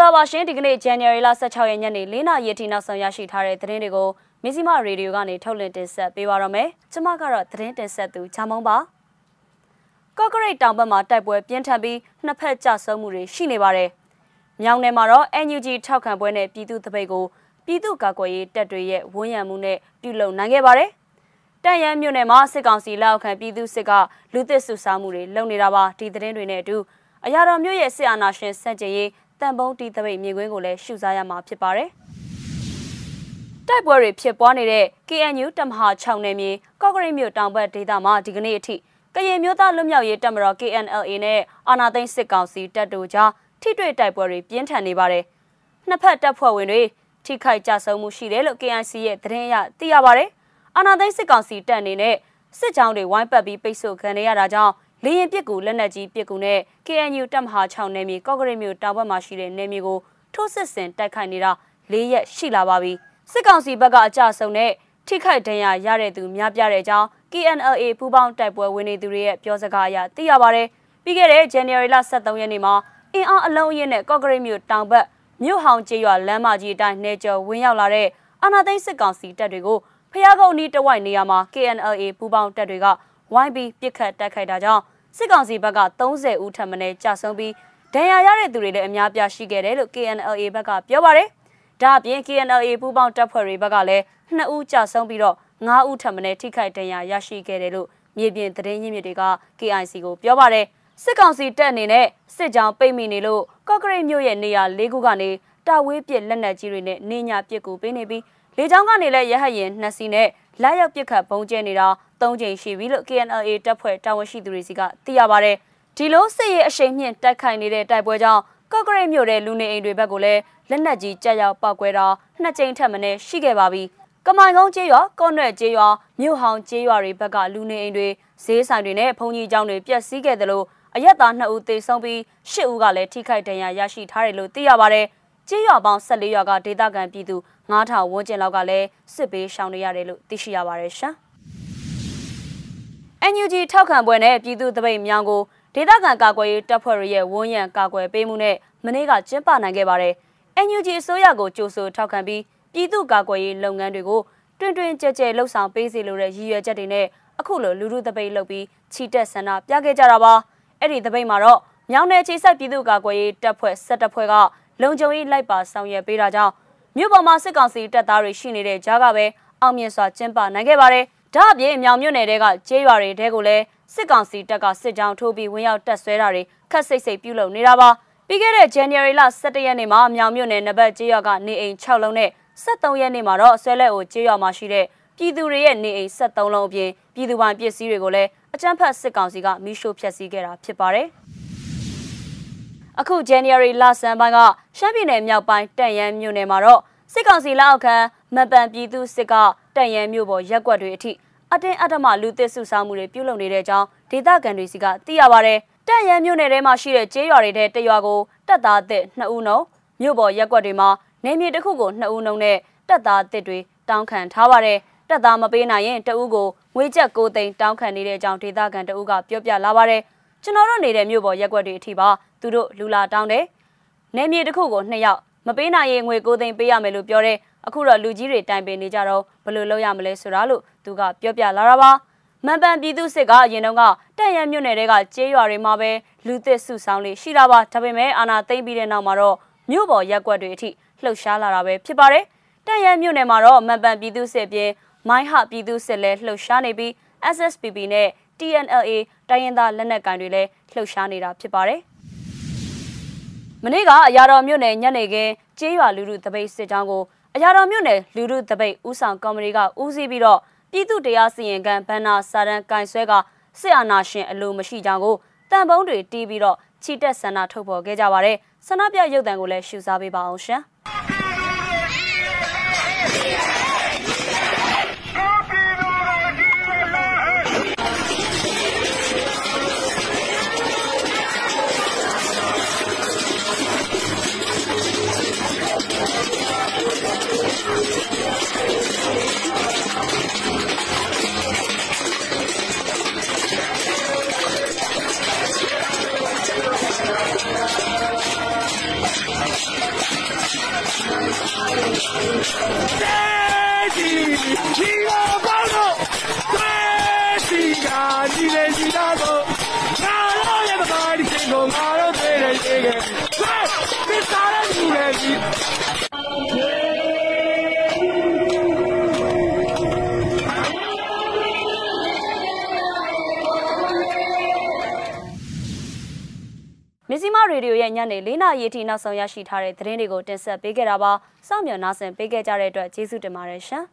္ဂလာပါရှင်ဒီကနေ့ January လ16ရက်ညနေ4နာရီအထိနောက်ဆုံးရရှိထားတဲ့သတင်းတွေကိုမစ္စည်းမရေဒီယိုကနေထုတ်လွှင့်တင်ဆက်ပေးပါရမယ်။ကျွန်မကတော့သတင်းတင်ဆက်သူချာမုံပါ။ကော့ကရိတ်တောင်ဘက်မှာတိုက်ပွဲပြင်းထန်ပြီးနှစ်ဖက်ကြဆုံမှုတွေရှိနေပါတယ်။မြောင်နယ်မှာတော့ NUG ထောက်ခံပွဲနဲ့ပြည်သူ့တပိတ်ကိုပြည်သူ့ကာကွယ်ရေးတပ်တွေရဲ့ဝန်းရံမှုနဲ့ပြုလုပ်နိုင်ခဲ့ပါတယ်။တန်ရန်မြို့နယ်မှာစစ်ကောင်စီလက်အောက်ခံပြည်သူစစ်ကလူသစ်စုဆောင်းမှုတွေလုပ်နေတာပါဒီသတင်းတွေနဲ့အတူအရာတော်မြို့ရဲ့စစ်အာဏာရှင်စန့်ကျင်ရေး တန်ပုံးတီးတပိတ်မြင်ကွင်းကိုလည်းရှုစားရမှာဖြစ်ပါတယ်။တိုက်ပွဲတွေဖြစ်ပွားနေတဲ့ KNU တမဟာ6နယ်မြေကော့ကရိတ်မြို့တောင်ဘက်ဒေသမှာဒီကနေ့အထိကရင်မျိုးသားလွတ်မြောက်ရေးတပ်မတော် KNLA နဲ့အာဏာသိမ်းစစ်ကောင်စီတပ်တို့ကြားထိတွေ့တိုက်ပွဲတွေပြင်းထန်နေပါတယ်။နှစ်ဖက်တပ်ဖွဲ့ဝင်တွေထိခိုက်ကြဆုံးမှုရှိတယ်လို့ KNC ရဲ့သတင်းအရသိရပါတယ်။အာဏာသိမ်းစစ်ကောင်စီတပ်အနေနဲ့စစ်ကြောင်းတွေဝိုင်းပတ်ပြီးပိတ်ဆို့ခံနေရတာကြောင့် လေရင်ပစ်ကူလက်နက်ကြီးပစ်ကူနဲ့ KNU တပ်မဟာ6နယ်မြေကော့ကရိတ်မြို့တောင်ဘက်မှာရှိတဲ့နယ်မြေကိုထိုးစစ်ဆင်တိုက်ခိုက်နေတာ၄ရက်ရှိလာပါပြီစစ်ကောင်စီဘက်ကအကြဆုံးနဲ့ထိခိုက်ဒဏ်ရာရတဲ့သူများပြတဲ့အကြောင်း KNLA ပူးပေါင်းတိုက်ပွဲဝင်နေသူတွေရဲ့ပြောစကားအရသိရပါတယ်ပြီးခဲ့တဲ့ January လ23ရက်နေ့မှာအင်အားအလုံးအရင်းနဲ့ကော့ကရိတ်မြို့တောင်ဘက်မြို့ဟောင်ကျေးရွာလမ်းမကြီးအတိုင်းနေကျော်ဝင်းရောက်လာတဲ့အာနာသိန်းစစ်ကောင်စီတပ်တွေကိုဖျားကုန်းနီးတဝိုက်နေရာမှာ KNLA ပူးပေါင်းတပ်တွေက ဝိုင်းပြီးပစ်ခတ်တိုက်ခိုက်တာကြောင့်စစ်ကောင်စီဘက်က30ဦးထပ်မံကြာဆုံးပြီးဒဏ်ရာရတဲ့သူတွေလည်းအများပြားရှိခဲ့တယ်လို့ KNLA ဘက်ကပြောပါတယ်။ဒါအပြင် KNLA ပူးပေါင်းတပ်ဖွဲ့တွေဘက်ကလည်း2ဦးကြာဆုံးပြီးတော့9ဦးထပ်မံထိခိုက်ဒဏ်ရာရရှိခဲ့တယ်လို့မြေပြင်သတင်းရင်းမြစ်တွေက KIC ကိုပြောပါတယ်။စစ်ကောင်စီတပ်အနေနဲ့စစ်ကြောင်းပိတ်မိနေလို့ကော့ကရိတ်မြို့ရဲ့နေရာ၄ခုကနေတာဝေးပစ်လက်နက်ကြီးတွေနဲ့နေညာပစ်ကူပေးနေပြီးလေကြောင်းကနေလည်းရဟတ်ရင်နှစ်စီးနဲ့ လက်ရောက်ပစ်ခတ်ပုံကျဲနေတာ၃ကြိမ်ရှိပြီလို့ KNLA တပ်ဖွဲ့တာဝန်ရှိသူတွေစီကသိရပါဗျ။ဒီလိုစစ်ရေးအရှိန်မြင့်တိုက်ခိုက်နေတဲ့တိုက်ပွဲကြောင့်ကော့ကရိတ်မြို့တဲ့လူနေအိမ်တွေဘက်ကိုလည်းလက်နက်ကြီးကြောက်ရောက်ပောက်ကွဲတာနှစ်ကြိမ်ထက်မနည်းရှိခဲ့ပါပြီ။ကမိုင်ကုန်းကျေးရွာကော့နွဲ့ကျေးရွာမြို့ဟောင်ကျေးရွာတွေဘက်ကလူနေအိမ်တွေဈေးဆိုင်တွေနဲ့ဘုံကြီးကျောင်းတွေပျက်စီးခဲ့တယ်လို့အရက်သား2ဦးသေဆုံးပြီး10ဦးကလည်းထိခိုက်ဒဏ်ရာရရှိထားတယ်လို့သိရပါဗျ။ ကျေးရွာပေါင်း14ရွာကဒေသခံပြည်သူ9000ဝန်းကျင်လောက်ကလည်းစစ်ဘေးရှောင်နေရတယ်လို့သိရှိရပါတယ်ရှင်။ NUG ထောက်ခံပွဲနဲ့ပြည်သူ့တပိတ်မြောင်ကိုဒေသခံကာကွယ်ရေးတပ်ဖွဲ့ရဲ့ဝန်းရံကာကွယ်ပေးမှုနဲ့မနေ့ကကျင်းပနိုင်ခဲ့ပါတယ်။ NUG အစိုးရကိုကြိုးဆိုထောက်ခံပြီးပြည်သူ့ကာကွယ်ရေးလုပ်ငန်းတွေကိုတွင်တွင်ကြဲကြဲလှုပ်ဆောင်ပေးစီလိုတဲ့ရည်ရွယ်ချက်တွေနဲ့အခုလိုလူလူတပိတ်လုပ်ပြီးချီတက်ဆန္ဒပြခဲ့ကြတာပါ။အဲ့ဒီတပိတ်မှာတော့မြောင်နယ်ခြေဆက်ပြည်သူ့ကာကွယ်ရေးတပ်ဖွဲ့၁၁ဖွဲ့က လုံခြုံရေးလိုက်ပါဆောင်ရွက်ပေးတာကြောင့်မြို့ပေါ်မှာစစ်ကောင်စီတပ်သားတွေရှိနေတဲ့ကြားကပဲအောင်မြင်စွာကျင်းပနိုင်ခဲ့ပါတယ်။ဒါအပြင်မြောင်မြို့နယ်တဲကကျေးရွာတွေတဲကိုလည်းစစ်ကောင်စီတပ်ကစစ်ကြောင်းထိုးပြီးဝင်ရောက်တက်ဆွဲတာတွေခက်စိတ်စိတ်ပြုလုပ်နေတာပါပြီးခဲ့တဲ့ January လ17ရက်နေ့မှာမြောင်မြို့နယ်နဘတ်ကျေးရွာကနေအိမ်6လုံးနဲ့73ရက်နေ့မှာတော့ဆွဲလက်အိုကျေးရွာမှာရှိတဲ့ပြည်သူတွေရဲ့နေအိမ်73လုံးအပြင်ပြည်သူပိုင်ပစ္စည်းတွေကိုလည်းအကြမ်းဖက်စစ်ကောင်စီကမိရှို့ဖျက်ဆီးခဲ့တာဖြစ်ပါတယ် အခု January လဆန်းပိုင်းကရှမ်းပြည်နယ်မြောက်ပိုင်းတန့်ရန်မြို့နယ်မှာတော့စစ်ကောင်စီလက်အောက်ခံမပန်ပြည်သူစစ်ကတန့်ရန်မြို့ပေါ်ရက်ွက်တွေအထိအတင်းအဓမ္မလူသစ်စုဆောင်းမှုတွေပြုလုပ်နေတဲ့အကြောင်းဒေသခံတွေစီကသိရပါဗျ။တန့်ရန်မြို့နယ်ထဲမှာရှိတဲ့ကျေးရွာတွေထဲတရွာကိုတပ်သားအစ်2ဦးနှုံမြို့ပေါ်ရက်ွက်တွေမှာနေမြေတစ်ခုကို2ဦးနှုံနဲ့တပ်သားအစ်တွေတောင်းခံထားပါတယ်။တပ်သားမပေးနိုင်ရင်တဦးကိုငွေကျပ်9သိန်းတောင်းခံနေတဲ့အကြောင်းဒေသခံတဦးကပြောပြလာပါတယ်။ကျွန်တော်တို့နေတဲ့မြို့ပေါ်ရက်ွက်တွေအထိပါ သူတို့လူလာတောင်းတယ်။နေမြေတစ်ခုကို2ယောက်မပေးနိုင်ရင်ငွေ9သိန်းပေးရမယ်လို့ပြောတဲ့အခုတော့လူကြီးတွေတိုင်ပင်နေကြတော့ဘယ်လိုလုပ်ရမလဲဆိုတာလို့သူကပြောပြလာတာပါမန်ပန်ပြည်သူစစ်ကအရင်တုန်းကတက်ရမြို့နယ်တွေကကျေးရွာတွေမှာပဲလူသစ်စုဆောင်လေးရှိတာပါဒါပေမဲ့အာနာသိမ့်ပြီးတဲ့နောက်မှာတော့မြို့ပေါ်ရက်ကွက်တွေအထိလှုပ်ရှားလာတာပဲဖြစ်ပါတယ်တက်ရမြို့နယ်မှာတော့မန်ပန်ပြည်သူစစ်ပြင်မိုင်းဟပြည်သူစစ်လည်းလှုပ်ရှားနေပြီး SSPP နဲ့ TNLA တိုင်းရင်းသားလက်နက်ကိုင်တွေလည်းလှုပ်ရှားနေတာဖြစ်ပါတယ် မနေ့ကအရာတော်မြို့နယ်ညနေခင်းကျေးရွာလူလူတပိတ်စစ်ကြောင်းကိုအရာတော်မြို့နယ်လူလူတပိတ်ဦးဆောင်ကော်မတီကဦးစီးပြီးတော့ပြည်သူတရားစီရင်ခံဘန္နာစာရန်ကင်ဆွဲကစစ်အာဏာရှင်အလိုမရှိကြောင်းကိုတန်ပုံးတွေတီးပြီးတော့ချီတက်ဆန္ဒထုတ်ဖော်ခဲ့ကြပါတယ်ဆန္ဒပြရုပ်သံကိုလည်းရှုစားပေးပါအောင်ရှင် 三二一走你的光荣三二一走你的光荣三二一走你的光荣三二一走你的光荣三二一走你的光三你的光一走 ရဲ့ဘာဒီစင်ကိုငါတို့တွေ့ရရေးခဲ့သွေးသစ္စာနဲ့ညီနေစီမဇ္ဈိမရေဒီယိုရဲ့ညနေ၄နာရီထိနောက်ဆုံးရရှိထားတဲ့သတင်းတွေကိုတင်ဆက်ပေးခဲ့တာပါစောင့်မျှော်နားဆင်ပေးခဲ့ကြတဲ့အတွက်ကျေးဇူးတင်ပါတယ်ရှင်